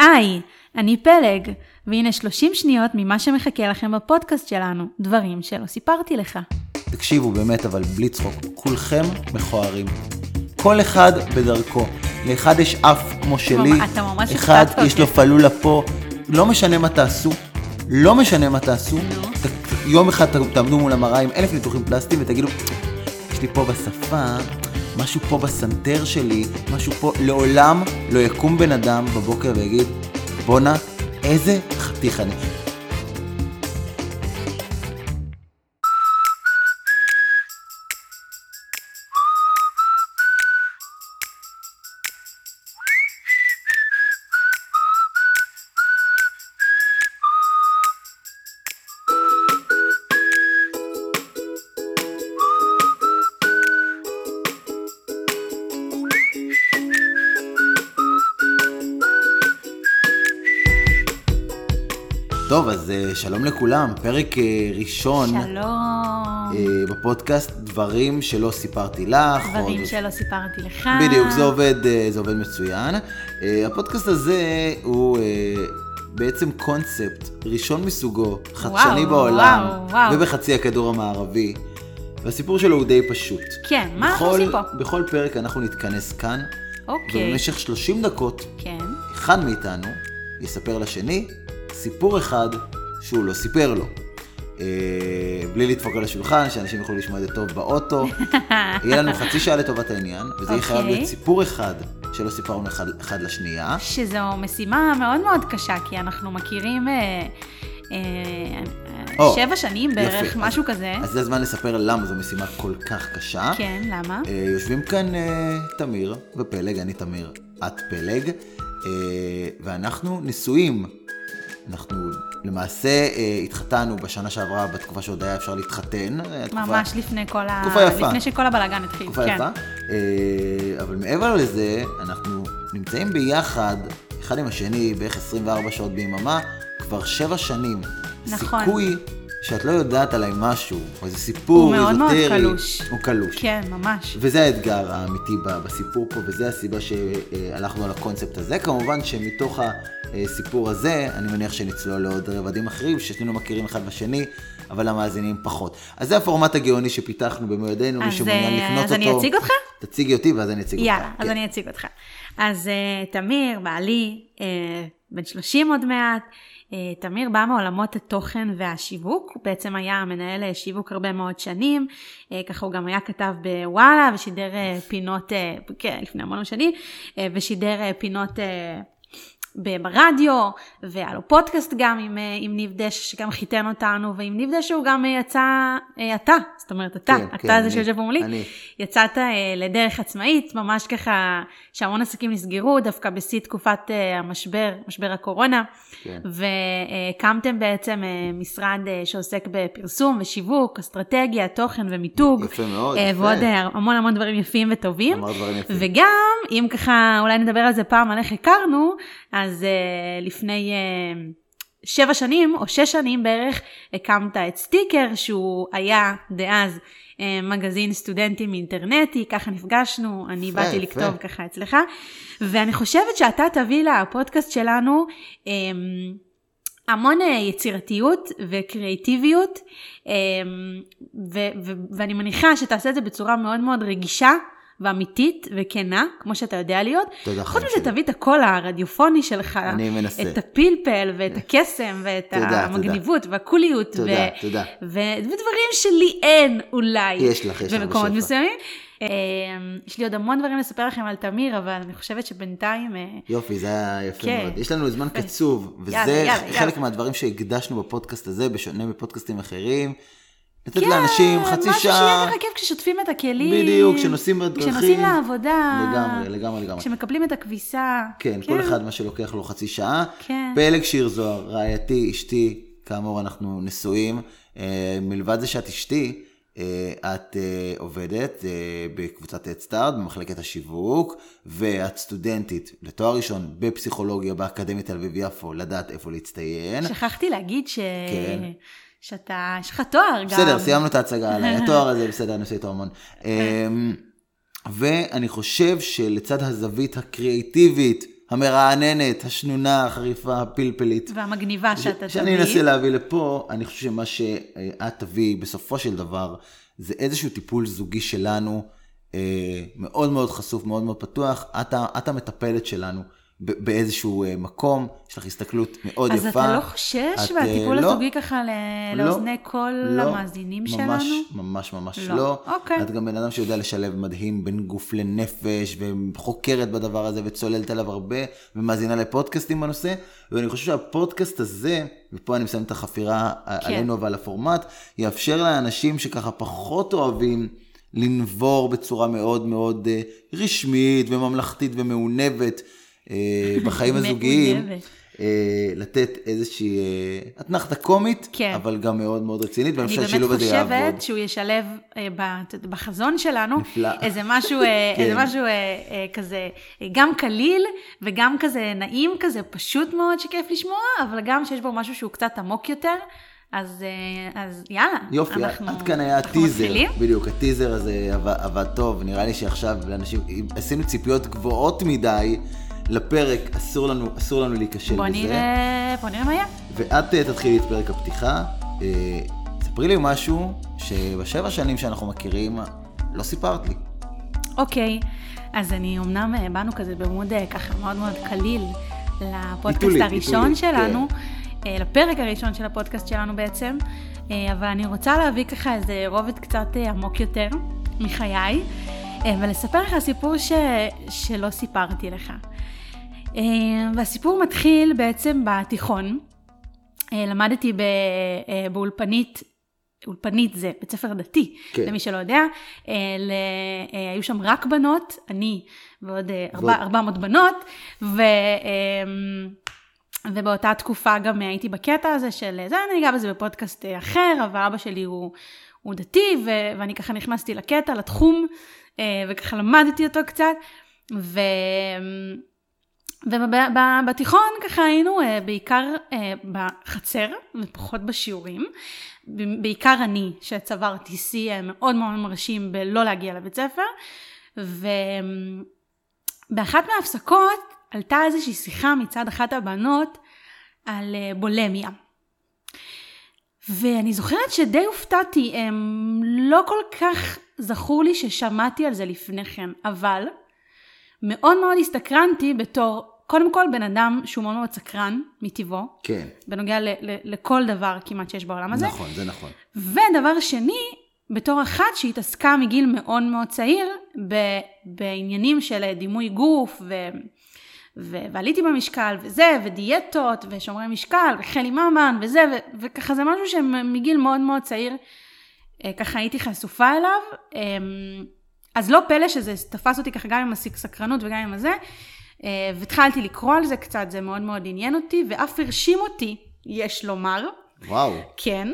היי, אני פלג, והנה 30 שניות ממה שמחכה לכם בפודקאסט שלנו, דברים שלא סיפרתי לך. תקשיבו באמת, אבל בלי צחוק, כולכם מכוערים. כל אחד בדרכו. לאחד יש אף כמו שלי, אתה ממש אחד יש. לו פלולה פה, לא משנה מה תעשו, לא משנה מה תעשו. ת- יום אחד תעמדו מול המראה עם אלף ניתוחים פלסטיים ותגידו, יש לי פה בשפה, משהו פה בסנטר שלי, משהו פה, לעולם לא יקום בן אדם בבוקר ויגיד, בואנה, איזה חתיך אני. שלום לכולם, פרק אה, ראשון שלום. אה, בפודקאסט, דברים שלא סיפרתי לך. או דברים דברים- שלא סיפרתי לך. בדיוק, זה עובד, אה, זה עובד מצוין. הפודקאסט הזה הוא בעצם קונספט ראשון מסוגו, חדשני וואו, בעולם, וואו, וואו. ובחצי הכדור המערבי. והסיפור שלו הוא די פשוט. כן, מה אנחנו בכל- עושים פה? בכל פרק אנחנו נתכנס כאן, אוקיי. ובמשך 30 דקות, כן. אחד מאיתנו יספר לשני סיפור אחד שהוא לא סיפר לו. אה, בלי לדפוק על השולחן, שאנשים יוכלו לשמוע את זה טוב באוטו. יהיה לנו חצי שעה לטובת העניין, וזה יהיה חייב אוקיי. להיות סיפור אחד שלא סיפרנו אחד, אחד לשנייה. שזו משימה מאוד מאוד קשה, כי אנחנו מכירים אה, אה, או, שבע שנים בערך, יפה. משהו כזה. אז זה הזמן לספר למה זו משימה כל כך קשה. כן, למה? אה, יושבים כאן אה, תמיר ופלג, אני תמיר, את פלג, אה, ואנחנו נשואים. אנחנו למעשה אה, התחתנו בשנה שעברה, בתקופה שעוד היה אפשר להתחתן. אה, ממש לפני כל ה... תקופה יפה. לפני שכל הבלאגן התחיל. תקופה כן. יפה. אה, אבל מעבר לזה, אנחנו נמצאים ביחד, אחד עם השני, בערך 24 שעות ביממה, כבר שבע שנים. נכון. סיכוי שאת לא יודעת עליי משהו, או איזה סיפור הוא מאוד מאוד איזוטרי, קלוש. הוא קלוש. כן, ממש. וזה האתגר האמיתי בסיפור פה, וזה הסיבה שהלכנו על הקונספט הזה. כמובן שמתוך הסיפור הזה, אני מניח שנצלול לעוד רבדים אחרים, ששנינו מכירים אחד בשני, אבל המאזינים פחות. אז זה הפורמט הגאוני שפיתחנו במו ידינו, מי אז, שמעוניין אה, לקנות אז אותו. אני אציג אותך? תציגי אותי ואז אני אציג אותך. יאללה, אז כן. אני אציג אותך. אז uh, תמיר, בעלי, uh, בן 30 עוד מעט, תמיר בא מעולמות התוכן והשיווק, הוא בעצם היה מנהל אה, שיווק הרבה מאוד שנים, uh, ככה הוא גם היה כתב בוואלה ושידר פינות, כן, לפני המון שנים, ושידר פינות... ברדיו, והיה לו פודקאסט גם עם, אה, עם ניב דשא שגם חיתן אותנו, ועם ניב דשא הוא גם אה, יצא, אה, אתה, זאת אומרת אתה, כן, אתה כן, זה שיושב מולי. יצאת לדרך עצמאית, ממש ככה, שהמון עסקים נסגרו, דווקא בשיא תקופת המשבר, משבר הקורונה, כן. והקמתם בעצם משרד שעוסק בפרסום ושיווק, אסטרטגיה, תוכן ומיתוג, יפה מאוד, אה, יפה. ועוד המון המון דברים יפים וטובים. אמרת דברים יפים. וגם, אם ככה, אולי נדבר על זה פעם, על איך הכרנו, אז uh, לפני uh, שבע שנים, או שש שנים בערך, הקמת את סטיקר, שהוא היה דאז uh, מגזין סטודנטים אינטרנטי, ככה נפגשנו, אני יפה, באתי יפה. לכתוב ככה אצלך, ואני חושבת שאתה תביא לפודקאסט שלנו, um, המון יצירתיות וקריאטיביות, אמ, ו- ו- ואני מניחה שתעשה את זה בצורה מאוד מאוד רגישה ואמיתית וכנה, כמו שאתה יודע להיות. תודה, חוץ מזה. תביא את הקול הרדיופוני שלך, אני מנסה. את הפלפל ואת הקסם ואת תודה, תודה. המגניבות והקוליות, תודה, תודה. ו- ודברים שלי אין אולי, יש לך, יש לך במקומות. מסוימים. אמ, יש לי עוד המון דברים לספר לכם על תמיר, אבל אני חושבת שבינתיים... אה, יופי, זה היה יפה כן. מאוד. יש לנו זמן. קצוב, וזה יאללה, יאללה, חלק יאללה. מהדברים שהקדשנו בפודקאסט הזה, בשונה מפודקאסטים אחרים. לתת כן, לאנשים חצי משהו שיהיה שעה, ככה כיף כששוטפים את הכלים. בדיוק, כשנוסעים בדרכים. כשנוסעים לעבודה. לגמרי, לגמרי, לגמרי. כשמקבלים את הכביסה. כן, כל אחד מה שלוקח לו חצי שעה. כן. פלג שיר זוהר, רעייתי, אשתי, כאמור אנחנו נשואים. אה, מלבד זה שאת אשתי, אה, את אה, עובדת בקבוצת אדסטארט, במחלקת השיווק, ואת סטודנטית לתואר ראשון בפסיכולוגיה באקדמית תל אביב-יפו, לדעת איפה להצטיין. שכחתי להגיד ש... כן. שאתה, יש לך תואר גם. בסדר, סיימנו את ההצגה עליי. התואר הזה, בסדר, אני עושה איתו המון. אמ, ואני חושב שלצד הזווית הקריאיטיבית המרעננת, השנונה, החריפה, הפלפלית. והמגניבה שאתה שאני תביא. אנסה להביא לפה, אני חושב שמה שאת תביא בסופו של דבר, זה איזשהו טיפול זוגי שלנו, אה, מאוד מאוד חשוף, מאוד מאוד פתוח. את, את המטפלת שלנו באיזשהו אה, מקום, יש לך הסתכלות מאוד אז יפה. אתה לא חושש מהטיפול אה, לא. הזוגי ככה לא, לאוזני כל לא, המאזינים ממש, שלנו? ממש ממש לא. לא. אוקיי. את גם בן אדם שיודע לשלב מדהים בין גוף לנפש, וחוקרת בדבר הזה, וצוללת עליו הרבה, ומאזינה לפודקאסטים בנושא. ואני חושב שהפודקאסט הזה, ופה אני מסיים את החפירה כן. עלינו ועל הפורמט, יאפשר לאנשים שככה פחות אוהבים לנבור בצורה מאוד מאוד אה, רשמית וממלכתית ומעונבת בחיים הזוגיים. אה, לתת איזושהי אה, אתנחתה קומית, כן. אבל גם מאוד מאוד רצינית, ואני אני חושב באמת שהשילוב הזה יעבוד. חושבת שהוא ישלב אה, בחזון שלנו נפלא. איזה משהו, אה, כן. איזה משהו אה, אה, כזה אה, גם קליל וגם כזה נעים כזה, פשוט מאוד שכיף לשמוע, אבל גם שיש בו משהו שהוא קצת עמוק יותר. אז, אה, אז יאללה, יופי, אנחנו, עד כאן היה הטיזר, מתחילים? בדיוק, הטיזר הזה עבד, עבד טוב, נראה לי שעכשיו לאנשים, עשינו ציפיות גבוהות מדי לפרק, אסור לנו, אסור לנו להיכשל בוא בזה. נראה, בוא נראה מה יהיה. ואת אה, תתחילי את פרק הפתיחה, אה, ספרי לי משהו שבשבע שנים שאנחנו מכירים, לא סיפרת לי. אוקיי, אז אני אמנם אה, באנו כזה בעמוד אה, ככה מאוד מאוד קליל לפודקאסט היתולית, הראשון היתולית, שלנו, אה, לפרק הראשון של הפודקאסט שלנו בעצם, אבל אני רוצה להביא ככה איזה רובד קצת עמוק יותר מחיי, ולספר לך סיפור ש... שלא סיפרתי לך. אה, והסיפור מתחיל בעצם בתיכון. אה, למדתי אה, באולפנית, אולפנית זה בית ספר דתי, כן. למי שלא יודע. ל- אה, היו שם רק בנות, אני ועוד אה, ארבע- ועוד- 400 בנות, ו... אה, ובאותה תקופה גם הייתי בקטע הזה של, זה אני אגע בזה בפודקאסט אחר, אבל אבא שלי הוא, הוא דתי, ו, ואני ככה נכנסתי לקטע, לתחום, אה, וככה למדתי אותו קצת, ו... ובתיכון ככה היינו אה, בעיקר אה, בחצר ופחות בשיעורים. בעיקר אני, שצברתי שיא מאוד מאוד מרשים בלא להגיע לבית ספר. ובאחת מההפסקות עלתה איזושהי שיחה מצד אחת הבנות על אה, בולמיה. ואני זוכרת שדי הופתעתי, הם לא כל כך זכור לי ששמעתי על זה לפני כן, אבל מאוד מאוד הסתקרנתי בתור, קודם כל בן אדם שהוא מאוד מאוד סקרן מטבעו, כן, בנוגע ל- ל- לכל דבר כמעט שיש בעולם הזה. נכון, זה נכון. ודבר שני, בתור אחת שהתעסקה מגיל מאוד מאוד צעיר ב- בעניינים של דימוי גוף ו... ו- ועליתי במשקל וזה, ודיאטות, ושומרי משקל, וחלי ממן, וזה, ו- וככה זה משהו שמגיל מאוד מאוד צעיר, אה, ככה הייתי חשופה אליו. אמ, אז לא פלא שזה תפס אותי ככה גם עם הסקרנות וגם עם הזה, והתחלתי לקרוא על זה קצת, זה מאוד מאוד עניין אותי, ואף הרשים אותי, יש לומר, וואו. כן.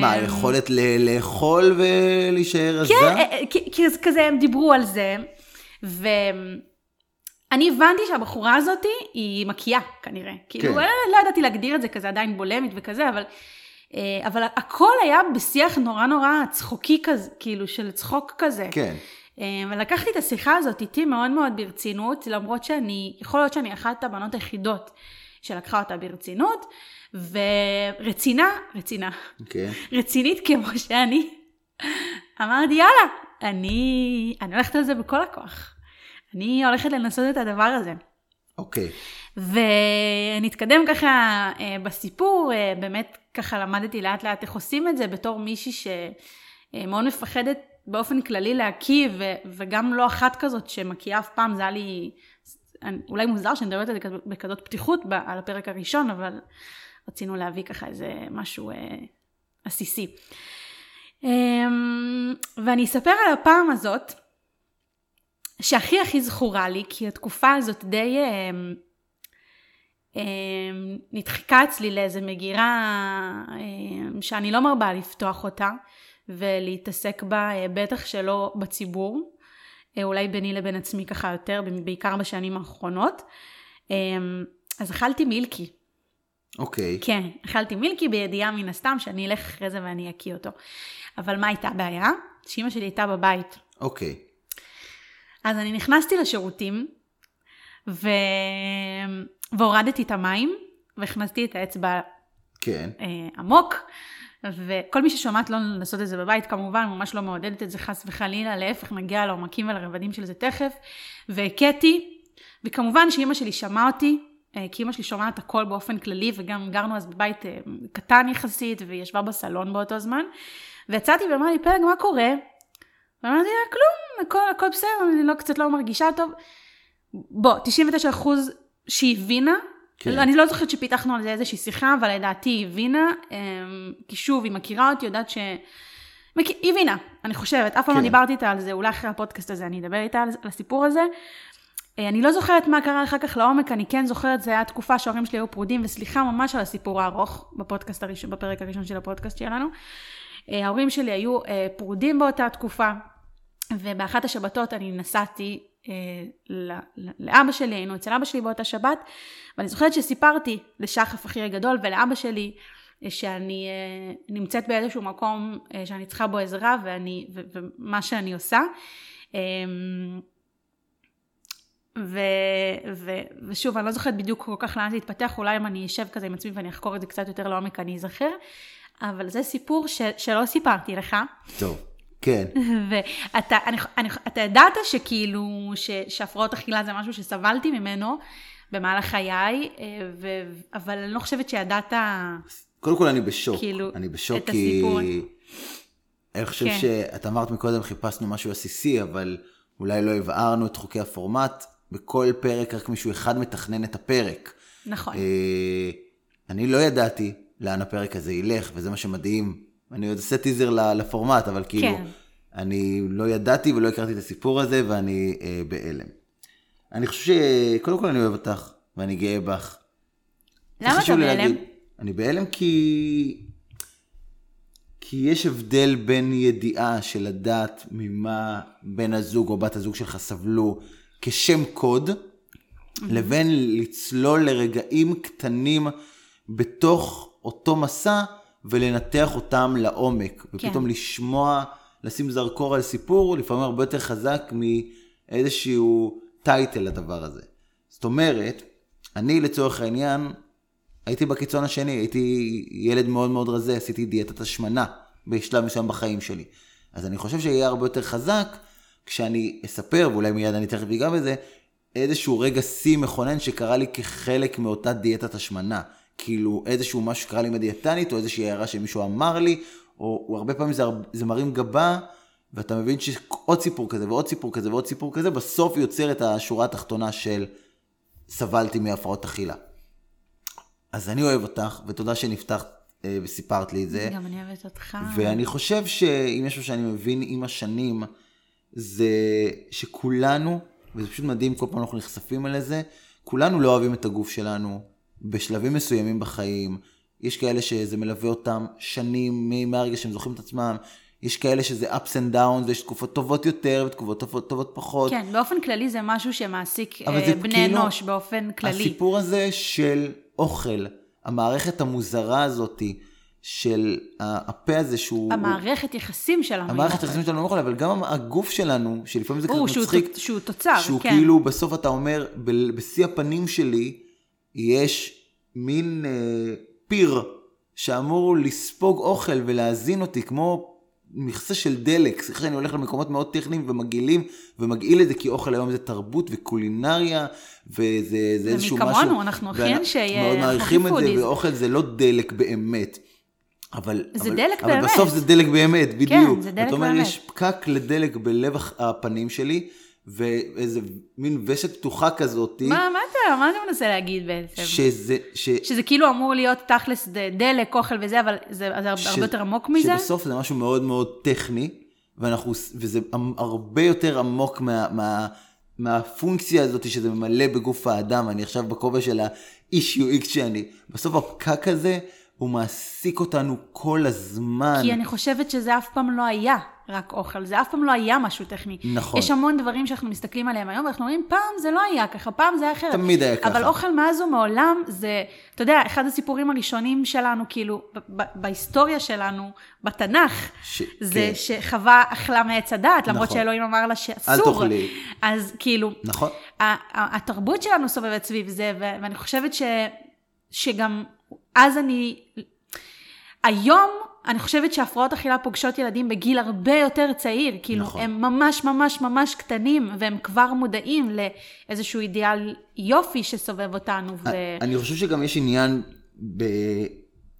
מה, אמ, היכולת לאכול ולהישאר רזה? כן, אה, אה, כי כזה הם דיברו על זה, ואני הבנתי שהבחורה הזאת היא מקיאה כנראה. כאילו, כן. אה, לא ידעתי להגדיר את זה כזה עדיין בולמית וכזה, אבל, אה, אבל הכל היה בשיח נורא נורא צחוקי כזה, כאילו של צחוק כזה. כן. אה, ולקחתי את השיחה הזאת איתי מאוד מאוד ברצינות, למרות שאני, יכול להיות שאני אחת הבנות היחידות שלקחה אותה ברצינות, ורצינה, רצינה, כן. רצינית כמו שאני, אמרתי יאללה, אני, אני הולכת על זה בכל הכוח. אני הולכת לנסות את הדבר הזה. אוקיי. ונתקדם ככה אה, בסיפור, אה, באמת ככה למדתי לאט לאט איך עושים את זה בתור מישהי שמאוד מפחדת באופן כללי להקיא, ו- וגם לא אחת כזאת שמקיאה אף פעם, זה היה לי אולי מוזר שאני מדברת על זה כזאת- בכזאת פתיחות על הפרק הראשון, אבל רצינו להביא ככה איזה משהו אה, עסיסי. אמ, ואני אספר על הפעם הזאת, שהכי הכי זכורה לי, כי התקופה הזאת די אמ, אמ, נדחקה אצלי לאיזה מגירה אמ, שאני לא מרבה לפתוח אותה ולהתעסק בה, אה, בטח שלא בציבור, אה, אולי ביני לבין עצמי ככה יותר, בעיקר בשנים האחרונות. אמ, אז אכלתי מילקי. אוקיי. כן, אכלתי מילקי בידיעה מן הסתם שאני אלך אחרי זה ואני אקיא אותו. אבל מה הייתה הבעיה? שאימא שלי הייתה בבית. אוקיי. אז אני נכנסתי לשירותים, ו... והורדתי את המים, והכנסתי את האצבע כן. אה, עמוק, וכל מי ששומעת לא לעשות את זה בבית, כמובן, ממש לא מעודדת את זה חס וחלילה, להפך, נגיע לעומקים ולרבדים של זה תכף, והכיתי, וכמובן שאימא שלי שמעה אותי, אה, כי אימא שלי שומעת הכל באופן כללי, וגם גרנו אז בבית אה, קטן יחסית, והיא ישבה בסלון באותו זמן, ויצאתי ואמרה לי, פלג, מה קורה? ואמרתי לה, כלום, הכל, הכל בסדר, אני לא, קצת לא מרגישה טוב. בוא, 99 אחוז שהיא הבינה, כן. אני לא זוכרת שפיתחנו על זה איזושהי שיחה, אבל לדעתי היא הבינה, אמ, כי שוב, היא מכירה אותי, יודעת ש... היא הבינה, אני חושבת, אף פעם לא כן. דיברתי איתה על זה, אולי אחרי הפודקאסט הזה אני אדבר איתה על, על הסיפור הזה. אה, אני לא זוכרת מה קרה אחר כך לעומק, אני כן זוכרת, זה היה תקופה שההורים שלי היו פרודים, וסליחה ממש על הסיפור הארוך בפודקאסט הראשון, בפרק הראשון של הפודקאסט שלנו. אה, ההורים שלי היו אה, פרודים באותה תקופה, ובאחת השבתות אני נסעתי לאבא שלי, היינו אצל אבא שלי באותה שבת, ואני זוכרת שסיפרתי לשחף אחי הגדול ולאבא שלי, אה, שאני אה, נמצאת באיזשהו מקום אה, שאני צריכה בו עזרה, ואני, ו- ומה שאני עושה. אה, ו, ו, ושוב, אני לא זוכרת בדיוק כל כך לאן זה התפתח, אולי אם אני אשב כזה עם עצמי ואני אחקור את זה קצת יותר לעומק, אני אזכר, אבל זה סיפור ש, שלא סיפרתי לך, טוב, כן. ואתה אני, אני, אתה ידעת שכאילו, ש, שהפרעות אכילה זה משהו שסבלתי ממנו במהלך חיי, אה, ו, אבל אני לא חושבת שידעת, קודם כל אני בשוק. כאילו, אני בשוק את כי... הסיפור. אני חושב כן. שאת אמרת מקודם חיפשנו משהו עסיסי, אבל אולי לא הבהרנו את חוקי הפורמט. בכל פרק רק מישהו אחד מתכנן את הפרק. נכון, אה, אני לא ידעתי לאן הפרק הזה ילך, וזה מה שמדהים. אני עוד עושה טיזר לפורמט, אבל כאילו, כן. אני לא ידעתי ולא הכרתי את הסיפור הזה, ואני אה, בהלם. אני חושב שקודם כל אני אוהב אותך, ואני גאה בך. למה אתה בהלם? להגיד- אני בהלם כי... כי יש הבדל בין ידיעה של לדעת ממה בן הזוג או בת הזוג שלך סבלו כשם קוד, לבין לצלול לרגעים קטנים בתוך אותו מסע ולנתח אותם לעומק. ופתאום לשמוע, לשים זרקור על סיפור, לפעמים הרבה יותר חזק מאיזשהו טייטל לדבר הזה. זאת אומרת, אני לצורך העניין, הייתי בקיצון השני, הייתי ילד מאוד מאוד רזה, עשיתי דיאטת השמנה בשלב מסוים בחיים שלי. אז אני חושב שיהיה הרבה יותר חזק כשאני אספר, ואולי מיד אני תכף אגע בזה, איזשהו רגע שיא מכונן שקרה לי כחלק מאותה דיאטת השמנה. כאילו איזשהו משהו שקרה לי עם הדיאטנית, או איזושהי הערה שמישהו אמר לי, או, או הרבה פעמים זה, זה מרים גבה, ואתה מבין שעוד סיפור כזה, ועוד סיפור כזה, ועוד סיפור כזה, בסוף יוצר את השורה התחתונה של סבלתי מהפרעות אכילה. אז אני אוהב אותך, ותודה שנפתחת אה, וסיפרת לי את זה. גם אני אוהבת אותך. ואני חושב שאם יש משהו שאני מבין עם השנים, זה שכולנו, וזה פשוט מדהים, כל פעם אנחנו נחשפים לזה, כולנו לא אוהבים את הגוף שלנו בשלבים מסוימים בחיים. יש כאלה שזה מלווה אותם שנים מהרגע שהם זוכרים את עצמם. יש כאלה שזה ups and downs, ויש תקופות טובות יותר ותקופות טובות, טובות פחות. כן, באופן כללי זה משהו שמעסיק אה, זה בני כאילו- אנוש באופן כללי. הסיפור הזה של אוכל, המערכת המוזרה הזאתי, של הפה הזה שהוא... המערכת יחסים שלנו. המערכת אוכל. היחסים שלנו עם אוכל, אבל גם הגוף שלנו, שלפעמים זה הוא, שהוא מצחיק, שהוא תוצר, שהוא כן. כאילו בסוף אתה אומר, בשיא הפנים שלי, יש מין אה, פיר שאמור לספוג אוכל ולהזין אותי, כמו מכסה של דלק. סליחה שאני הולך למקומות מאוד טכניים ומגעילים, ומגעיל את זה, כי אוכל היום זה תרבות וקולינריה, וזה זה איזשהו משהו. אנחנו הכי אנשי, מאוד אה, מעריכים את זה. ואוכל זה לא דלק באמת. אבל, זה אבל, דלק אבל באמת. בסוף זה דלק באמת, בדיוק. זה דלק אתה אומר, באמת. יש פקק לדלק בלב הפנים שלי, ואיזה מין ושת פתוחה כזאת, מה, מה אתה, מה אתה מנסה להגיד בעצם? שזה, ש, שזה כאילו אמור להיות תכלס דלק, אוכל וזה, אבל זה, זה הרבה ש- יותר עמוק מזה? שבסוף זה משהו מאוד מאוד טכני, ואנחנו, וזה הרבה יותר עמוק מה, מה, מהפונקציה הזאת שזה ממלא בגוף האדם. אני עכשיו בכובע של ה-איש UX שאני. בסוף הפקק הזה הוא מעסיק אותנו כל הזמן. כי אני חושבת שזה אף פעם לא היה רק אוכל, זה אף פעם לא היה משהו טכני. נכון. יש המון דברים שאנחנו מסתכלים עליהם היום, ואנחנו אומרים, פעם זה לא היה ככה, פעם זה היה אחרת. תמיד היה ככה. אבל אוכל מאז ומעולם זה, אתה יודע, אחד הסיפורים הראשונים שלנו, כאילו, בהיסטוריה שלנו, בתנ"ך, ש- זה כן. שחווה אכלה מעץ הדת, למרות נכון. שאלוהים אמר לה שאסור. אל תאכלי. אז כאילו, נכון. התרבות שלנו סובבת סביב זה, ואני חושבת ש, שגם אז אני, היום אני חושבת שהפרעות אכילה פוגשות ילדים בגיל הרבה יותר צעיר, כאילו נכון. הם ממש ממש ממש קטנים, והם כבר מודעים לאיזשהו אידיאל יופי שסובב אותנו. ו... אני חושב שגם יש עניין ב...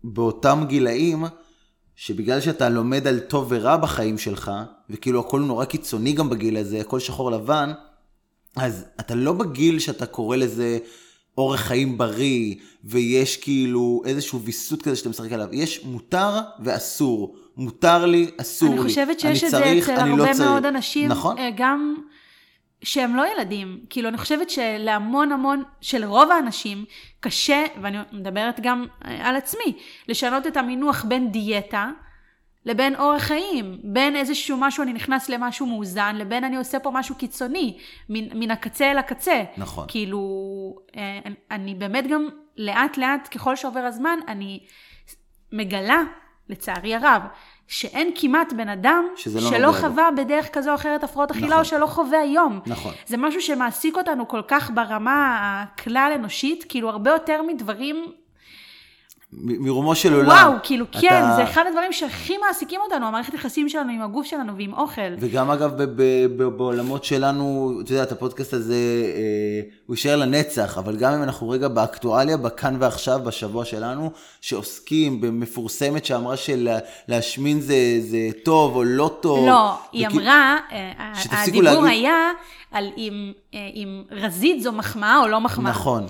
באותם גילאים, שבגלל שאתה לומד על טוב ורע בחיים שלך, וכאילו הכל נורא קיצוני גם בגיל הזה, הכל שחור לבן, אז אתה לא בגיל שאתה קורא לזה אורח חיים בריא, ויש כאילו איזשהו ויסות כזה שאתה משחק עליו. יש מותר ואסור. מותר לי, אסור לי. אני חושבת שיש אני את זה אצל אני הרבה לא. מאוד אנשים, נכון. אה, גם שהם לא ילדים. כאילו, אני חושבת שלהמון המון, שלרוב האנשים, קשה, ואני מדברת גם אה, על עצמי, לשנות את המינוח בין דיאטה לבין אורח חיים, בין איזשהו משהו, אני נכנס למשהו מאוזן, לבין אני עושה פה משהו קיצוני, מן, מן הקצה אל הקצה. נכון. כאילו, אה, אני- באמת גם, לאט לאט, ככל שעובר הזמן, אני מגלה, לצערי הרב, שאין כמעט בן אדם לא שלא נוגע לו. חווה בדרך כזו או אחרת הפרעות אכילה, נכון. או שלא חווה היום. נכון. זה משהו שמעסיק אותנו כל כך ברמה הכלל אנושית, כאילו הרבה יותר מדברים, מרומו של עולם. וואו, כאילו אתה- כן, זה אחד הדברים שהכי מעסיקים אותנו, המערכת יחסים שלנו עם הגוף שלנו ועם אוכל. וגם אגב ב- ב- ב- בעולמות שלנו, את יודעת, הפודקאסט הזה, אה, הוא יישאר לנצח, אבל גם אם אנחנו רגע באקטואליה, בכאן ועכשיו, בשבוע שלנו, שעוסקים במפורסמת שאמרה שלהשמין זה, זה טוב או לא טוב. לא, היא וכי- אמרה, אה, הדיבור להגיד- היה על אם, אה, אם רזית זו מחמאה או לא מחמאה. נכון.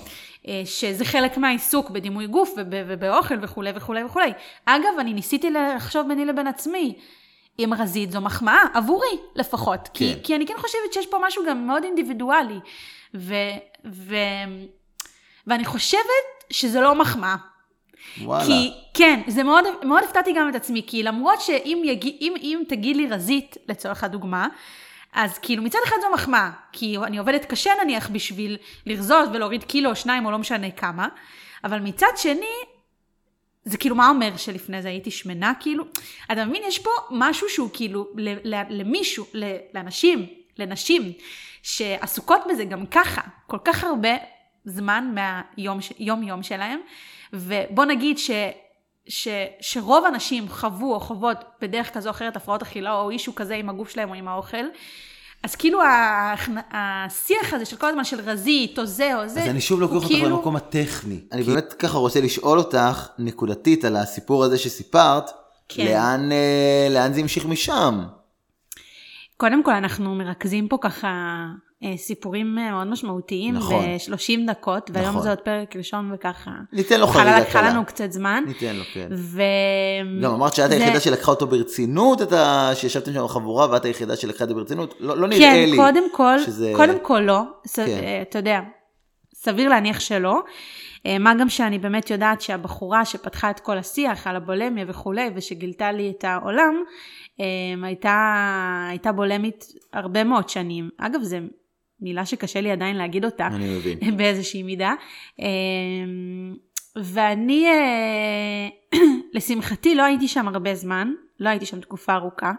אה, שזה חלק מהעיסוק בדימוי גוף וב- ובאוכל וכולי וכולי וכולי. אגב, אני ניסיתי לחשוב ביני לבין עצמי, אם רזית זו מחמאה, עבורי לפחות. כי, כן. כי אני כן חושבת שיש פה משהו גם מאוד אינדיבידואלי. ו, ו, ואני חושבת שזה לא מחמאה. וואלה. כי, כן, זה מאוד, מאוד הפתעתי גם את עצמי, כי למרות שאם יג, אם, אם תגיד לי רזית, לצורך הדוגמה, אז כאילו מצד אחד זו מחמאה, כי אני עובדת קשה נניח בשביל לרזות ולהוריד קילו או שניים או לא משנה כמה, אבל מצד שני, זה כאילו מה אומר שלפני זה הייתי שמנה כאילו? אתה מבין, יש פה משהו שהוא כאילו למישהו, לאנשים, לנשים, שעסוקות בזה גם ככה, כל כך הרבה זמן מהיום יום, יום שלהם, ובוא נגיד ש... ש, שרוב הנשים חוו או חוות בדרך כזו או אחרת הפרעות אכילה או אישו כזה עם הגוף שלהם או עם האוכל, אז כאילו ה- השיח הזה של כל הזמן של רזית או זה או זה, אז אני שוב לוקח אותך כאילו- למקום הטכני. אני באמת ככה רוצה לשאול אותך, נקודתית, על הסיפור הזה שסיפרת, כן. לאן, אה, לאן זה המשיך משם? קודם כל אנחנו מרכזים פה ככה סיפורים אה, מאוד משמעותיים נכון. ב-30 דקות, והיום נכון. זה עוד פרק ראשון וככה. ניתן לו חלה חריגה לקחה קלה. לנו קצת זמן. ניתן לו, כן. ו... גם אמרת שאת זה- היחידה שלקחה אותו ברצינות, את ה... שישבתם שם בחבורה, ואת היחידה שלקחה את זה ברצינות? לא, לא נראה כן, לי. קודם כל, שזה- קודם כל לא, ס... כן. אה, אתה יודע, סביר להניח שלא. אה, מה גם שאני באמת יודעת שהבחורה שפתחה את כל השיח על הבולמיה וכולי, ושגילתה לי את העולם, אה, הייתה, הייתה בולמית הרבה מאוד שנים. אגב, זו מילה שקשה לי עדיין להגיד אותה. אני מבין. באיזושהי מידה. אמ, ואני, אה, לשמחתי, לא הייתי שם הרבה זמן, לא הייתי שם תקופה ארוכה,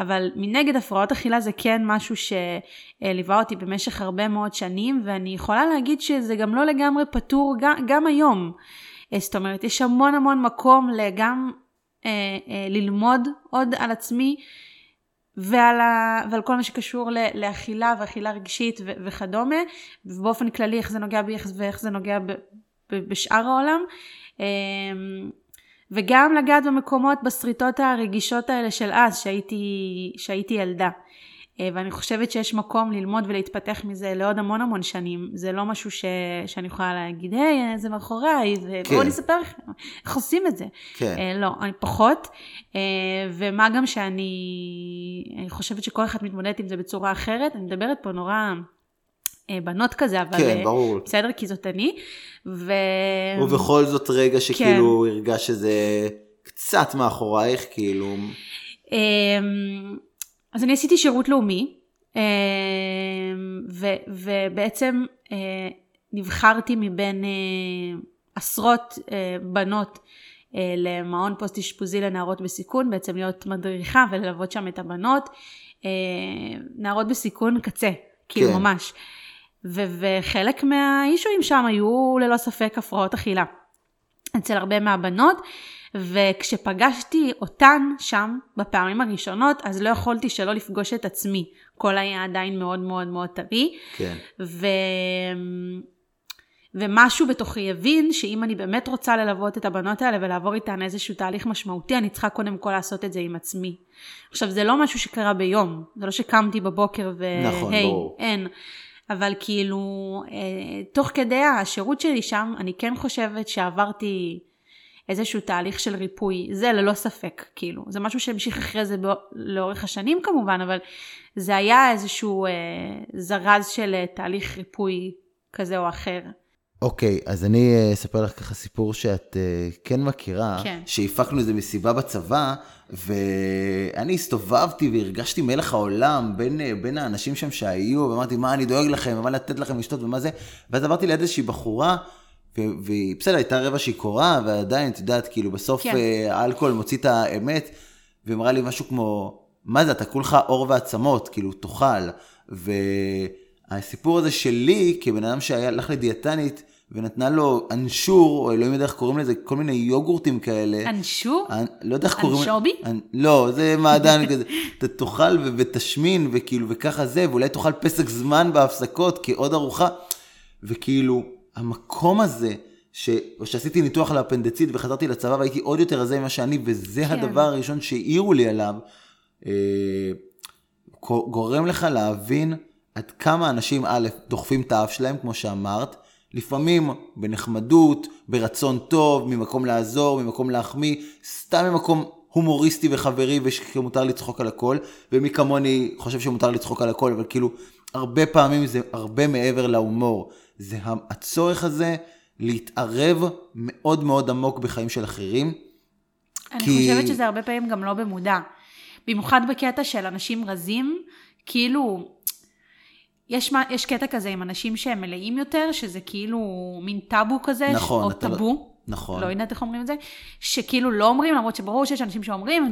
אבל מנגד הפרעות אכילה זה כן משהו שליווה אותי במשך הרבה מאוד שנים, ואני יכולה להגיד שזה גם לא לגמרי פתור גם, גם היום. אה, זאת אומרת, יש המון המון מקום גם אה, אה, ללמוד עוד על עצמי. ועל, ה, ועל כל מה שקשור ל, לאכילה ואכילה רגשית ו, וכדומה, ובאופן כללי איך זה נוגע בי איך- ואיך זה נוגע ב, ב, בשאר העולם. אמ, וגם לגעת במקומות, בשריטות הרגישות האלה של אז, שהייתי, שהייתי ילדה. אה, ואני חושבת שיש מקום ללמוד ולהתפתח מזה לעוד המון המון שנים. זה לא משהו ש... שאני יכולה להגיד, היי, זה מאחוריי, ובואו כן. אני אספר לכם איך עושים את זה. כן. אה, לא, אני פחות. אה, ומה גם שאני אני חושבת שכל אחד מתמודדת עם זה בצורה אחרת. אני מדברת פה נורא בנות כזה, אבל... כן, ברור. בסדר, כי זאת אני. ו... ובכל זאת רגע שכאילו כן. הרגש שזה קצת מאחורייך, כאילו... אז אני עשיתי שירות לאומי, אמ, ו, ובעצם אה, נבחרתי מבין אה, עשרות אה, בנות למעון פוסט אשפוזי לנערות בסיכון, בעצם להיות מדריכה וללוות שם את הבנות. נערות בסיכון קצה, כאילו כן. ממש. ו- וחלק מהאישויים שם היו ללא ספק הפרעות אכילה. אצל הרבה מהבנות. וכשפגשתי אותן שם בפעמים הראשונות, אז לא יכולתי שלא לפגוש את עצמי. הכל היה עדיין מאוד מאוד מאוד טרי. כן. ו... ומשהו בתוכי הבין שאם אני באמת רוצה ללוות את הבנות האלה ולעבור איתן איזשהו תהליך משמעותי, אני צריכה קודם כל לעשות את זה עם עצמי. עכשיו, זה לא משהו שקרה ביום, זה לא שקמתי בבוקר והי, נכון, ברור. אין. אבל כאילו, אה, תוך כדי השירות שלי שם, אני כן חושבת שעברתי איזשהו תהליך של ריפוי, זה ללא ספק, כאילו, זה משהו שהמשיך אחרי זה בא, לאורך השנים כמובן, אבל זה היה איזשהו אה, זרז של אה, תהליך ריפוי כזה או אחר. אוקיי, okay, אז אני אה, אספר לך ככה סיפור שאת uh, כן מכירה, כן. שהפקנו איזה מסיבה בצבא, ואני הסתובבתי והרגשתי מלך העולם בין, uh, בין האנשים שם שהיו, ואמרתי, מה אני דואג לכם, ומה לתת לכם לשתות ומה זה, ואז עברתי ליד איזושהי בחורה, והיא בסדר, הייתה רבע שיכורה, ועדיין, את יודעת, כאילו, בסוף כן. אה, האלכוהול מוציא את האמת, והיא אמרה לי משהו כמו, מה זה, אתה כולך עור ועצמות, כאילו, תאכל. והסיפור הזה שלי, כבן אדם שהלך לדיאטנית, ונתנה לו אנשור, או אלוהים יודע איך קוראים לזה, כל מיני יוגורטים כאלה. אנשור? אנ... לא יודע איך קוראים... אנשובי? אנ... לא, זה מעדן כזה. אתה תאכל ו... ותשמין, וכאילו, וככה זה, ואולי תאכל פסק זמן בהפסקות, כעוד ארוחה. וכאילו, המקום הזה, ש... שעשיתי ניתוח לאפנדצית וחזרתי לצבא והייתי עוד יותר רזה ממה שאני, וזה כן. הדבר הראשון שהעירו לי עליו, אה, גורם לך להבין עד כמה אנשים, א', דוחפים את האף שלהם, כמו שאמרת, לפעמים בנחמדות, ברצון טוב, ממקום לעזור, ממקום להחמיא, סתם ממקום הומוריסטי וחברי ושמותר לצחוק על הכל, ומי כמוני חושב שמותר לצחוק על הכל, אבל כאילו, הרבה פעמים זה הרבה מעבר להומור. זה הצורך הזה להתערב מאוד מאוד עמוק בחיים של אחרים. אני כי... חושבת שזה הרבה פעמים גם לא במודע. במיוחד בקטע של אנשים רזים, כאילו, יש, יש קטע כזה עם אנשים שהם מלאים יותר, שזה כאילו מין טאבו כזה, נכון, או טאבו. לא... נכון. לא יודעת איך אומרים את זה, שכאילו לא אומרים, למרות שברור שיש אנשים שאומרים,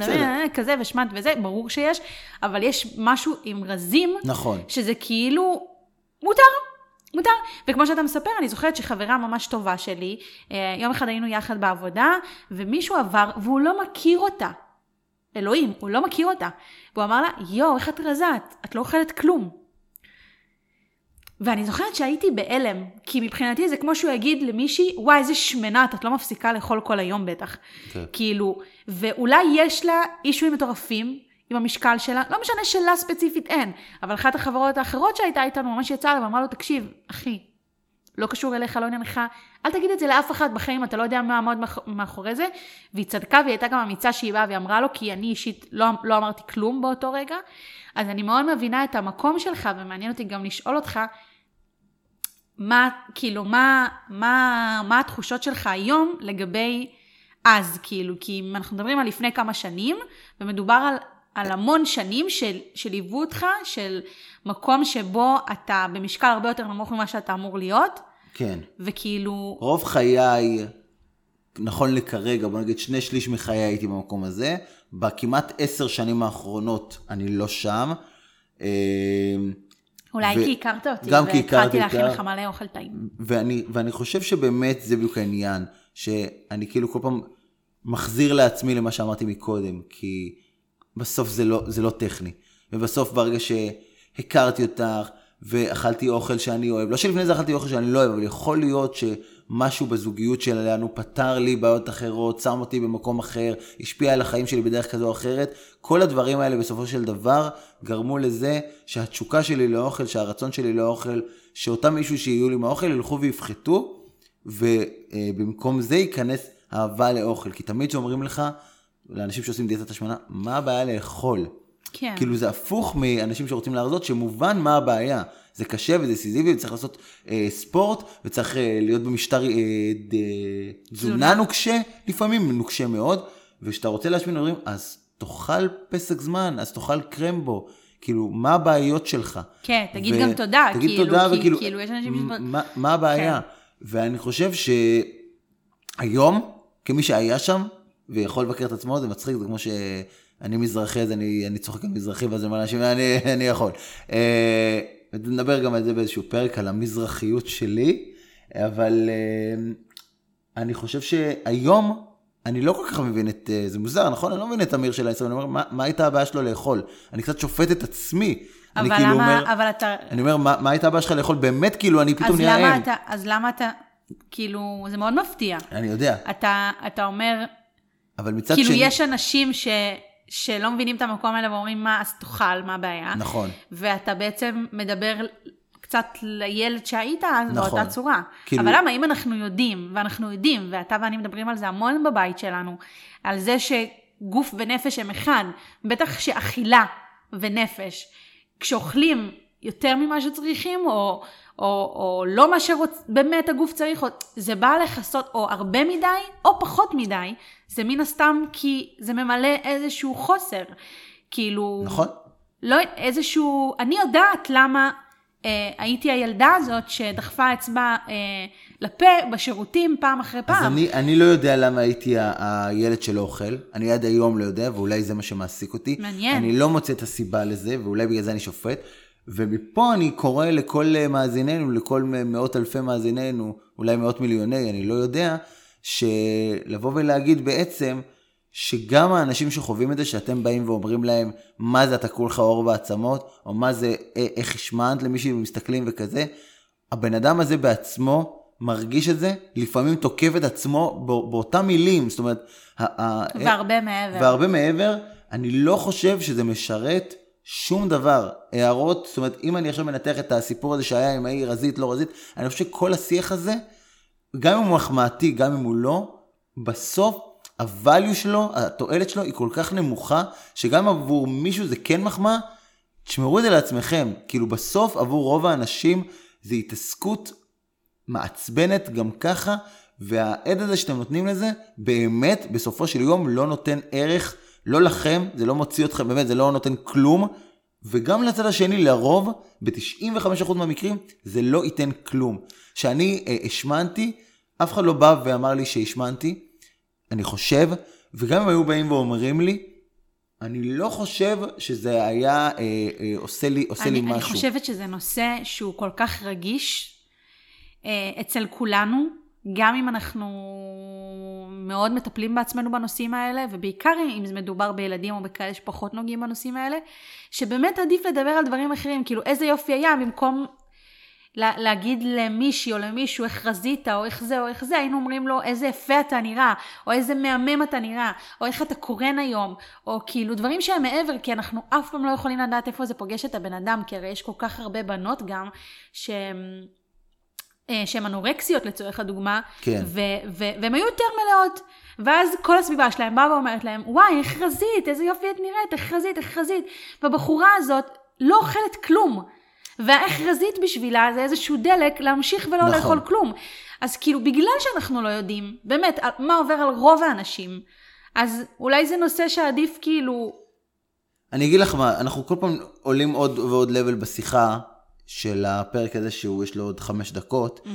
כזה ושמט וזה, ברור שיש, אבל יש משהו עם רזים, נכון. שזה כאילו מותר, מותר. וכמו שאתה מספר, אני זוכרת שחברה ממש טובה שלי, אה, יום אחד היינו יחד בעבודה, ומישהו עבר, והוא לא מכיר אותה. אלוהים, הוא לא מכיר אותה. והוא אמר לה, יואו, איך את רזה? את לא אוכלת כלום. ואני זוכרת שהייתי בהלם, כי מבחינתי זה כמו שהוא יגיד למישהי, וואי, איזה שמנה, את לא מפסיקה לאכול כל היום בטח. כן. כאילו, ואולי יש לה אישויים מטורפים, עם המשקל שלה, לא משנה שלה ספציפית אין, אבל אחת החברות האחרות שהייתה איתנו ממש יצאה לה ואמרה לו, תקשיב, אחי, לא קשור אליך, לא עניינך, אל תגיד את זה לאף אחד בחיים, אתה לא יודע מה עמוד מאחורי זה. והיא צדקה והיא הייתה גם אמיצה שהיא באה והיא אמרה לו, כי אני אישית לא, לא אמרתי כלום באותו רגע. אז אני מאוד מבינה את המקום שלך, ומעניין אותי גם לשאול אותך, מה, כאילו, מה, מה, מה התחושות שלך היום לגבי אז, כאילו, כי אם אנחנו מדברים על לפני כמה שנים, ומדובר על על המון שנים של, שליוו אותך, של מקום שבו אתה במשקל הרבה יותר נמוך ממה שאתה אמור להיות. כן. וכאילו... רוב חיי, נכון לכרגע, בוא נגיד שני שליש מחיי הייתי במקום הזה. בכמעט עשר שנים האחרונות אני לא שם. אולי ו... כי הכרת אותי, גם כי הכרתי אותך. והתחלתי להכין לך מלא אוכל טעים. ואני, ואני חושב שבאמת זה בדיוק העניין, שאני כאילו כל פעם מחזיר לעצמי למה שאמרתי מקודם, כי בסוף זה לא, זה לא טכני. ובסוף ברגע שהכרתי אותך, ואכלתי אוכל שאני אוהב, לא שלפני זה אכלתי אוכל שאני לא אוהב, אבל יכול להיות שמשהו בזוגיות שלנו פתר לי בעיות אחרות, שם אותי במקום אחר, השפיע על החיים שלי בדרך כזו או אחרת. כל הדברים האלה בסופו של דבר גרמו לזה שהתשוקה שלי לאוכל, שהרצון שלי לאוכל, שאותם מישהו שיהיו לי מהאוכל ילכו ויפחתו, ובמקום זה ייכנס אהבה לאוכל. כי תמיד שאומרים לך, לאנשים שעושים דיאטת השמנה, מה הבעיה לאכול? כן. כאילו זה הפוך מאנשים שרוצים להרזות, שמובן מה הבעיה. זה קשה וזה סיזיבי, וצריך לעשות אה, ספורט, וצריך אה, להיות במשטר אה, ד, תזונה נוקשה, לפעמים נוקשה מאוד, וכשאתה רוצה להשמין אומרים, אז תאכל פסק זמן, אז תאכל קרמבו. כאילו, מה הבעיות שלך? כן, תגיד ו... גם תודה. תגיד כאילו, תודה, כי, וכאילו, כאילו, יש אנשים ש... מה, מה הבעיה? כן. ואני חושב שהיום, כמי שהיה שם, ויכול לבקר את עצמו, זה מצחיק, זה כמו שאני מזרחי, אז אני, אני צוחק על מזרחי, ואז אני אומר לאנשים, אני, אני יכול. נדבר גם על זה באיזשהו פרק, על המזרחיות שלי, אבל אה, אני חושב שהיום, אני לא כל כך מבין את, אה, זה מוזר, נכון? אני לא מבין את אמיר של הישראלי, אני אומר, מה, מה הייתה הבעיה שלו לאכול? אני קצת שופט את עצמי. אבל אני כאילו למה, אומר, אבל אתה... אני אומר, מה, מה הייתה הבעיה שלך לאכול? באמת, כאילו, אני פתאום נהיה אז למה אם. אתה, אז למה אתה, כאילו, זה מאוד מפתיע. אני יודע, אתה, אתה אומר, אבל מצד כאילו, שני... יש אנשים ש, שלא מבינים את המקום האלה ואומרים, מה, אז תאכל, מה הבעיה? נכון. ואתה בעצם מדבר קצת לילד שהיית אז נכון. באותה צורה. כאילו- אבל למה, אם אנחנו יודעים, ואנחנו יודעים, ואתה ואני מדברים על זה המון בבית שלנו, על זה שגוף ונפש הם אחד, בטח שאכילה ונפש, כשאוכלים יותר ממה שצריכים, או, או, או לא מה שבאמת הגוף צריך, או, זה בא לכסות או הרבה מדי, או פחות מדי, זה מן הסתם כי זה ממלא איזשהו חוסר. כאילו... נכון. לא איזשהו, אני יודעת למה אה, הייתי הילדה הזאת שדחפה אצבע אה, לפה בשירותים פעם אחרי פעם. אז אני, אני לא יודע למה הייתי ה- הילד שלא אוכל, אני עד היום לא יודע, ואולי זה מה שמעסיק אותי. מעניין. אני לא מוצא את הסיבה לזה, ואולי בגלל זה אני שופט. ומפה אני קורא לכל אה, מאזיננו, לכל מאות אלפי מאזיננו, אולי מאות מיליוני, אני לא יודע, שלבוא ולהגיד בעצם, שגם האנשים שחווים את זה, שאתם באים ואומרים להם, מה זה אתה כולך עור בעצמות, או מה זה אה, איך השמנת למישהו ומסתכלים וכזה, הבן אדם הזה בעצמו מרגיש את זה, לפעמים תוקף את עצמו בא- באותם מילים, זאת אומרת, ה- ה- והרבה מעבר. והרבה מעבר, אני לא חושב שזה משרת שום דבר. הערות, זאת אומרת, אם אני עכשיו מנתח את הסיפור הזה שהיה עם ההיא רזית, לא רזית, אני חושב שכל השיח הזה, גם אם הוא מחמאתי, גם אם הוא לא, בסוף הvalue שלו, התועלת שלו היא כל כך נמוכה, שגם עבור מישהו זה כן מחמאה, תשמרו את זה לעצמכם. כאילו בסוף עבור רוב האנשים זה התעסקות מעצבנת גם ככה, והעד הזה שאתם נותנים לזה, באמת, בסופו של יום לא נותן ערך, לא לכם, זה לא מוציא אתכם, באמת, זה לא נותן כלום, וגם לצד השני, לרוב, ב-95% מהמקרים, זה לא ייתן כלום. כשאני אה, השמנתי, אף אחד לא בא ואמר לי שהשמנתי, אני חושב, וגם אם היו באים ואומרים לי, אני לא חושב שזה היה אה, אה, עושה לי, עושה אני, לי אני משהו. חושבת שזה נושא שהוא כל כך רגיש אה, אצל כולנו, גם אם אנחנו מאוד מטפלים בעצמנו בנושאים האלה, ובעיקר אם זה מדובר בילדים או בכאלה שפחות נוגעים בנושאים האלה, שבאמת עדיף לדבר על דברים אחרים, כאילו איזה יופי היה, במקום לה, להגיד למישהי או למישהו איך רזית, או איך זה או איך זה, היינו אומרים לו איזה יפה אתה נראה, או איזה מהמם אתה נראה, או איך אתה קורן היום, או כאילו דברים שהם מעבר, כי אנחנו אף פעם לא יכולים לדעת איפה זה פוגש את הבן אדם, כי הרי יש כל כך הרבה בנות גם, שהן... אה, שהן אנורקסיות לצורך הדוגמה, כן. ו- ו- והן היו יותר מלאות. ואז כל הסביבה שלהם באה ואומרת להם, וואי, איך רזית, איזה יופי את נראית, איך רזית, איך רזית. והבחורה הזאת לא אוכלת כלום. והאיך רזית בשבילה זה איזשהו דלק להמשיך ולא נכון. לאכול כלום. אז כאילו, בגלל שאנחנו לא יודעים, באמת, מה עובר על רוב האנשים, אז אולי זה נושא שעדיף כאילו, אני אגיד לך מה, אנחנו כל פעם עולים עוד ועוד לבל בשיחה של הפרק הזה שהוא, יש לו עוד חמש דקות,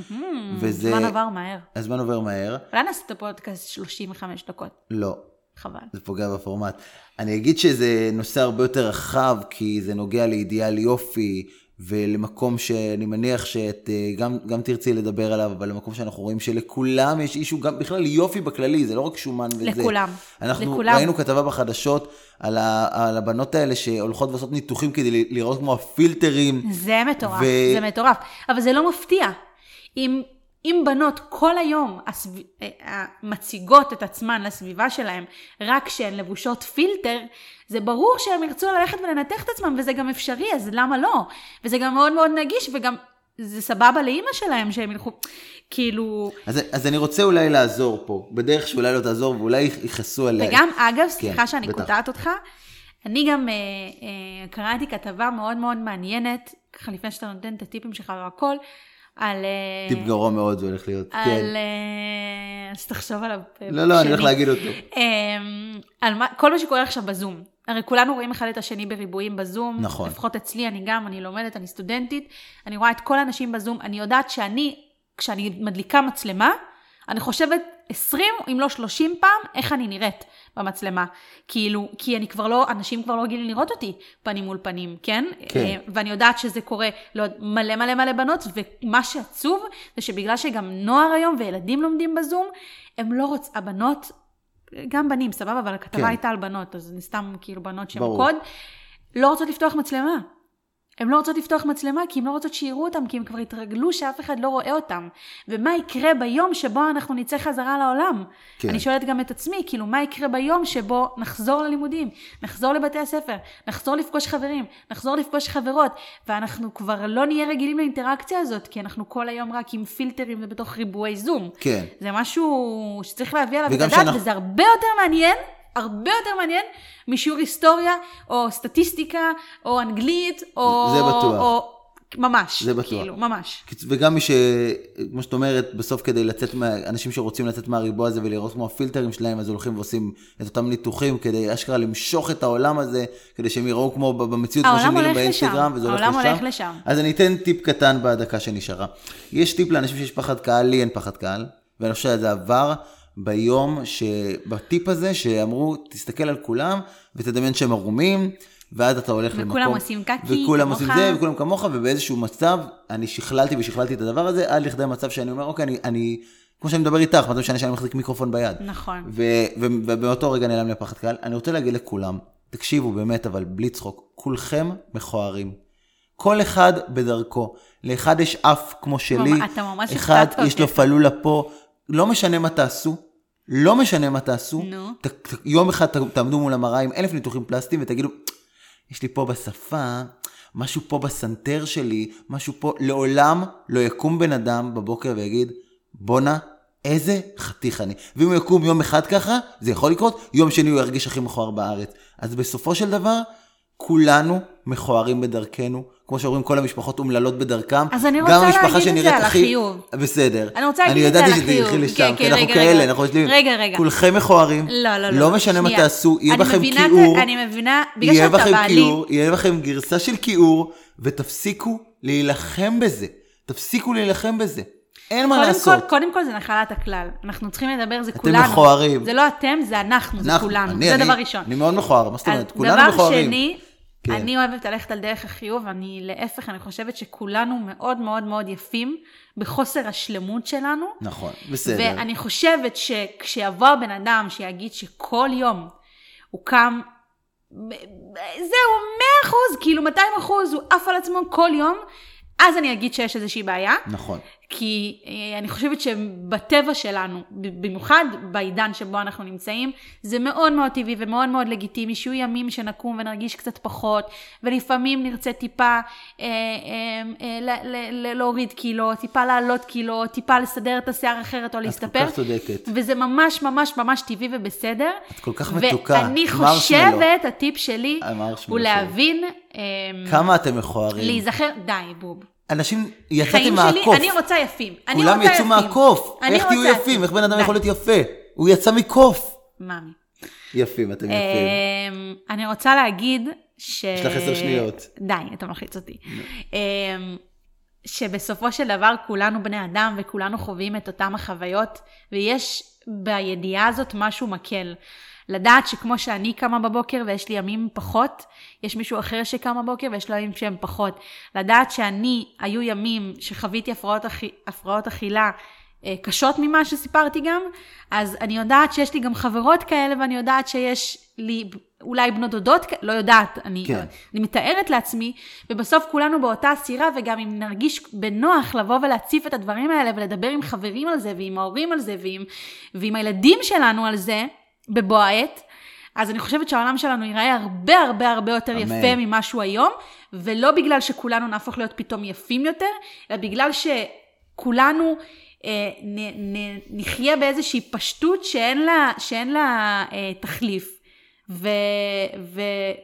וזה... זמן עבר מהר. הזמן עובר מהר. אולי נעשה את הפודקאסט 35 דקות, לא, חבל. זה פוגע בפורמט. אני אגיד שזה נושא הרבה יותר רחב, כי זה נוגע לאידיאל יופי, ולמקום שאני מניח שאת אה, גם, גם תרצי לדבר עליו, אבל למקום שאנחנו רואים שלכולם יש אישו, גם בכלל יופי בכללי, זה לא רק שומן וזה. לכולם. אנחנו לכולם. ראינו כתבה בחדשות על, ה, על הבנות האלה שהולכות ועושות ניתוחים כדי לראות כמו הפילטרים. זה מטורף, ו- זה מטורף. אבל זה לא מפתיע. אם, אם בנות כל היום הסב... אה, מציגות את עצמן לסביבה שלהן רק כשהן לבושות פילטר, זה ברור שהן ירצו ללכת ולנתח את עצמן, וזה גם אפשרי, אז למה לא? וזה גם מאוד מאוד נגיש, וגם זה סבבה לאימא שלהם שהם ילכו, כאילו... אז, אז אני רוצה אולי לעזור פה, בדרך שאולי לא תעזור ואולי יכעסו עליה. וגם, אגב, סליחה כן, שאני. קוטעת אותך, אני גם אה, אה, קראתי כתבה מאוד מאוד מעניינת ככה לפני שאתה נותן את הטיפים שלך והכל, על... אה, טיפ גרוע מאוד זה הולך להיות, על... כן. אה, אז תחשוב עליו. אה, לא, לא, אני הולך. להגיד אותו. אמ, על מה, כל מה שקורה עכשיו בזום. הרי כולנו רואים אחד את השני בריבועים בזום. נכון. לפחות אצלי, אני גם, אני לומדת, אני סטודנטית. אני רואה את כל האנשים בזום. אני יודעת שאני, כשאני מדליקה מצלמה, אני חושבת 20 אם לא 30 פעם איך אני נראית במצלמה. כאילו, כי אני כבר לא, אנשים כבר לא רגילים לראות אותי פנים מול פנים, כן? כן. אה, ואני יודעת שזה קורה לעוד מלא מלא מלא בנות, ומה שעצוב זה שבגלל שגם נוער היום וילדים לומדים בזום, הם לא רוצים, הבנות, גם בנים, סבבה, אבל הכתבה כן. הייתה על בנות, אז סתם כאילו בנות שהן. קוד, לא רוצות לפתוח מצלמה. הן לא רוצות לפתוח מצלמה כי הן לא רוצות שיראו אותם, כי הן כבר התרגלו שאף אחד לא רואה אותם. ומה יקרה ביום שבו אנחנו נצא חזרה לעולם? כן. אני שואלת גם את עצמי, כאילו, מה יקרה ביום שבו נחזור ללימודים, נחזור לבתי הספר, נחזור לפגוש חברים, נחזור לפגוש חברות, ואנחנו כבר לא נהיה רגילים לאינטראקציה הזאת, כי אנחנו כל היום רק עם פילטרים ובתוך ריבועי זום. כן. זה משהו שצריך להביא עליו את הדעת, שאנחנו- וזה הרבה יותר מעניין, הרבה יותר מעניין משיעור היסטוריה, או סטטיסטיקה, או אנגלית, או... זה בטוח. או... ממש. זה בטוח. כאילו, ממש. וגם מי ש... כמו שאת אומרת, בסוף כדי לצאת מה... אנשים שרוצים לצאת מהריבוע הזה ולראות כמו הפילטרים שלהם, אז הולכים ועושים את אותם ניתוחים כדי אשכרה למשוך את העולם הזה, כדי שהם יראו כמו במציאות, כמו העולם שהם נראים הולך באינסטגרם. וזה הולך העולם לשם. הולך לשם. אז אני אתן טיפ קטן בדקה שנשארה. יש טיפ לאנשים שיש פחד קהל, לי אין פחד קהל, ואני חושב שזה עבר ביום שבטיפ הזה, שאמרו, תסתכל על כולם ותדמיין שהם ערומים. ואז אתה הולך וכולם למקום, עושים קקי, וכולם כמוך. עושים זה, וכולם כמוך, ובאיזשהו מצב, אני שכללתי ושכללתי את הדבר הזה, עד לכדי מצב שאני אומר, אוקיי, אני, אני כמו שאני מדבר איתך, מה זה משנה שאני מחזיק מיקרופון ביד. נכון. ו- ובאותו רגע נעלם לי הפחד קהל. אני רוצה להגיד לכולם, תקשיבו באמת, אבל בלי צחוק, כולכם מכוערים. כל אחד בדרכו. לאחד יש אף כמו שלי, אתה ממש אחד. יש לו פלולה פה, לא משנה מה תעשו, לא משנה מה תעשו, נו. ת- ת- יום אחד ת- תעמדו מול המראה עם אלף ניתוחים פלסטיים ותגידו, יש לי פה בשפה, משהו פה בסנטר שלי, משהו פה, לעולם לא יקום בן אדם בבוקר ויגיד, בואנה, איזה חתיך אני. ואם הוא יקום יום אחד ככה, זה יכול לקרות, יום שני הוא ירגיש הכי מכוער בארץ. אז בסופו של דבר, כולנו מכוערים בדרכנו. כמו שאומרים, כל המשפחות אומללות בדרכם. אז אני רוצה להגיד את זה על הכי- החיוב. בסדר. אני רוצה להגיד את זה על ידעתי שזה החיוב. ילכי לשם, כן, כי כן, אנחנו רגע, כאלה, רגע. אנחנו חושבים, רגע, רגע. כולכם מכוערים, לא, לא, לא. לא משנה מה. תעשו, יהיה אני בכם כיעור. אני מבינה, בגלל שאתה בעלי, כיעור, יהיה בכם גרסה של כיעור, ותפסיקו להילחם בזה. תפסיקו להילחם בזה. אין מה קודם לעשות. כל, קודם כל זה נחלת הכלל. אנחנו צריכים לדבר, זה כולנו. מכוערים. זה לא אתם, זה אנחנו, זה אנחנו- כולנו. אני- זה אני- דבר ראשון. אני מאוד מכוער, מה זאת אומרת? כולנו מכוערים. דבר שני, כן. אני אוהבת ללכת על דרך החיוב, אני להפך, אני חושבת שכולנו מאוד מאוד מאוד יפים בחוסר השלמות שלנו. נכון, בסדר. ואני חושבת שכשיבוא הבן אדם שיגיד שכל יום הוא קם, זהו, 100 אחוז, כאילו 200 אחוז, הוא עף על עצמו כל יום, אז אני אגיד שיש איזושהי בעיה. נכון. כי אה, אני חושבת שבטבע שלנו, במיוחד בעידן שבו אנחנו נמצאים, זה מאוד מאוד טבעי ומאוד מאוד לגיטימי שיהיו ימים שנקום ונרגיש קצת פחות, ולפעמים נרצה טיפה אה, אה, אה, ל- ל- ל- להוריד קילו, טיפה לעלות קילו, טיפה לסדר את השיער אחרת או את כל להסתפר. כך צודקת. וזה ממש ממש ממש טבעי ובסדר. את כל כך מתוקה. ואני. חושבת, הטיפ שלי הוא. להבין, אה, כמה אתם מכוערים. להיזכר, די בוב. אנשים, יצאתם חיים שלי, מהקוף. אני רוצה יפים. אני כולם רוצה יצאו יפים. מהקוף. איך תהיו רוצה יפים? איך בן אדם. יכול להיות יפה? הוא יצא מקוף. מאמי. יפים, אתם יפים. אמ, אני רוצה להגיד ש... יש לך עשר שניות. די, אתה מלחיץ אותי. אמ, שבסופו של דבר כולנו בני אדם וכולנו חווים את אותם החוויות, ויש בידיעה הזאת משהו מקל. לדעת שכמו שאני קמה בבוקר ויש לי ימים פחות, יש מישהו אחר שקם בבוקר ויש לו ימים שהם פחות. לדעת שאני, היו ימים שחוויתי הפרעות, אכי, הפרעות אכילה אה, קשות ממה שסיפרתי גם, אז אני יודעת שיש לי גם חברות כאלה ואני יודעת שיש לי אולי בנות דודות, לא יודעת, אני, כן. אני מתארת לעצמי, ובסוף כולנו באותה סירה, וגם אם נרגיש בנוח לבוא ולהציף את הדברים האלה ולדבר עם חברים על זה, ועם ההורים על זה, ועם, ועם הילדים שלנו על זה, בבוא העת, אז אני חושבת שהעולם שלנו ייראה הרבה הרבה הרבה יותר אמן. יפה ממה שהוא היום, ולא בגלל שכולנו נהפוך להיות פתאום יפים יותר, אלא בגלל שכולנו אה, נ, נ, נחיה באיזושהי פשטות שאין לה, שאין לה אה, תחליף. ו... ו...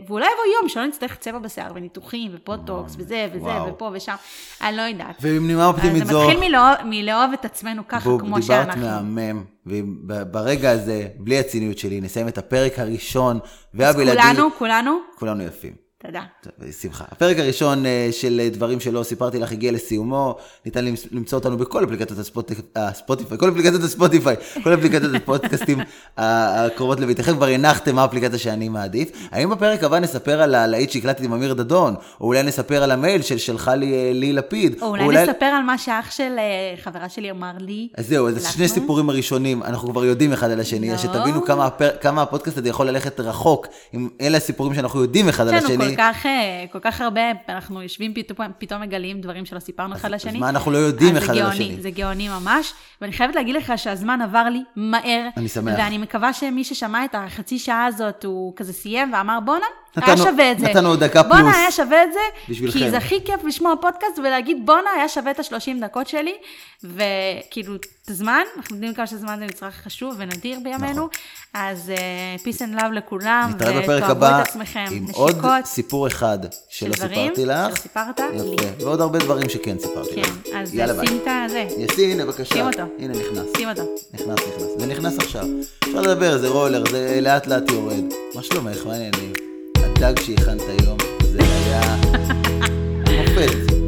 ואולי יבוא יום שלא נצטרך צבע בשיער וניתוחים ופוטוקס וזה וזה וואו. ופה ושם, אני לא יודעת. ועם נימה אופטימית אז זו, זה מתחיל מלאהוב, מלאהוב את עצמנו ככה כמו דיברת שאנחנו. מהמם, וברגע הזה, בלי הציניות שלי, נסיים את הפרק הראשון אז והבלעדי. כולנו, כולנו, כולנו יפים. תודה. טוב, בשמחה. הפרק הראשון אה, של אה, דברים שלא סיפרתי לך הגיע לסיומו. ניתן למצוא אותנו בכל אפליקציות הספוט- הספוטיפיי, כל אפליקציות הספוטיפיי, כל אפליקציות הפודקאסטים הקרובות לביתכם. כבר הנחתם מה האפליקציה שאני מעדיף. האם בפרק הבא נספר על הלהיט שהקלטתי עם אמיר דדון? או אולי נספר על המייל של שלחה לי אה, לי לפיד? או אולי נספר על מה שאח של אה, חברה שלי אמר לי. אז זהו, אז? שני סיפורים הראשונים, אנחנו כבר יודעים אחד על השני, לא. שתבינו כמה, הפר, כמה הפודקאסט הזה יכול ללכת רחוק, אם אלה הסיפורים שאנחנו יודעים אחד על השני. כל כך, אה, כל כך הרבה, אנחנו יושבים פתאום, פתאום מגלים דברים שלא סיפרנו אחד לשני. אז מה אנחנו לא יודעים אחד על השני? זה גאוני ממש, ואני חייבת להגיד לך שהזמן עבר לי מהר. אני שמח. ואני מקווה שמי ששמע את החצי שעה הזאת, הוא כזה סיים ואמר בואנה, היה נתנו- שווה את זה. נתנו עוד דקה בואנה, פלוס. היה שווה את זה, בשבילכם. כי זה הכי כיף לשמוע פודקאסט ולהגיד בואנה, היה שווה את ה-30 דקות שלי, וכאילו, את הזמן, אנחנו יודעים כמה שזמן זה מצרך חשוב ונדיר בימינו, נכון. אז uh, peace and love לכולם, נתראה בפרק ותאהבו הבא את עצמכם, עם נשיקות. עוד סיפור אחד שלא של דברים סיפרתי לך. שלא סיפרת לי. יפה, ועוד הרבה דברים שכן סיפרתי לך. כן, אז. שים את הזה, יס, הנה בבקשה. שים אותו. הנה נכנס. שים אותו. נכנס, נכנס. זה נכנס עכשיו. אפשר לדבר, זה רולר, זה לאט לאט יורד. מה שלומך? מה העניינים? הדג שהכנת היום, זה היה מופת.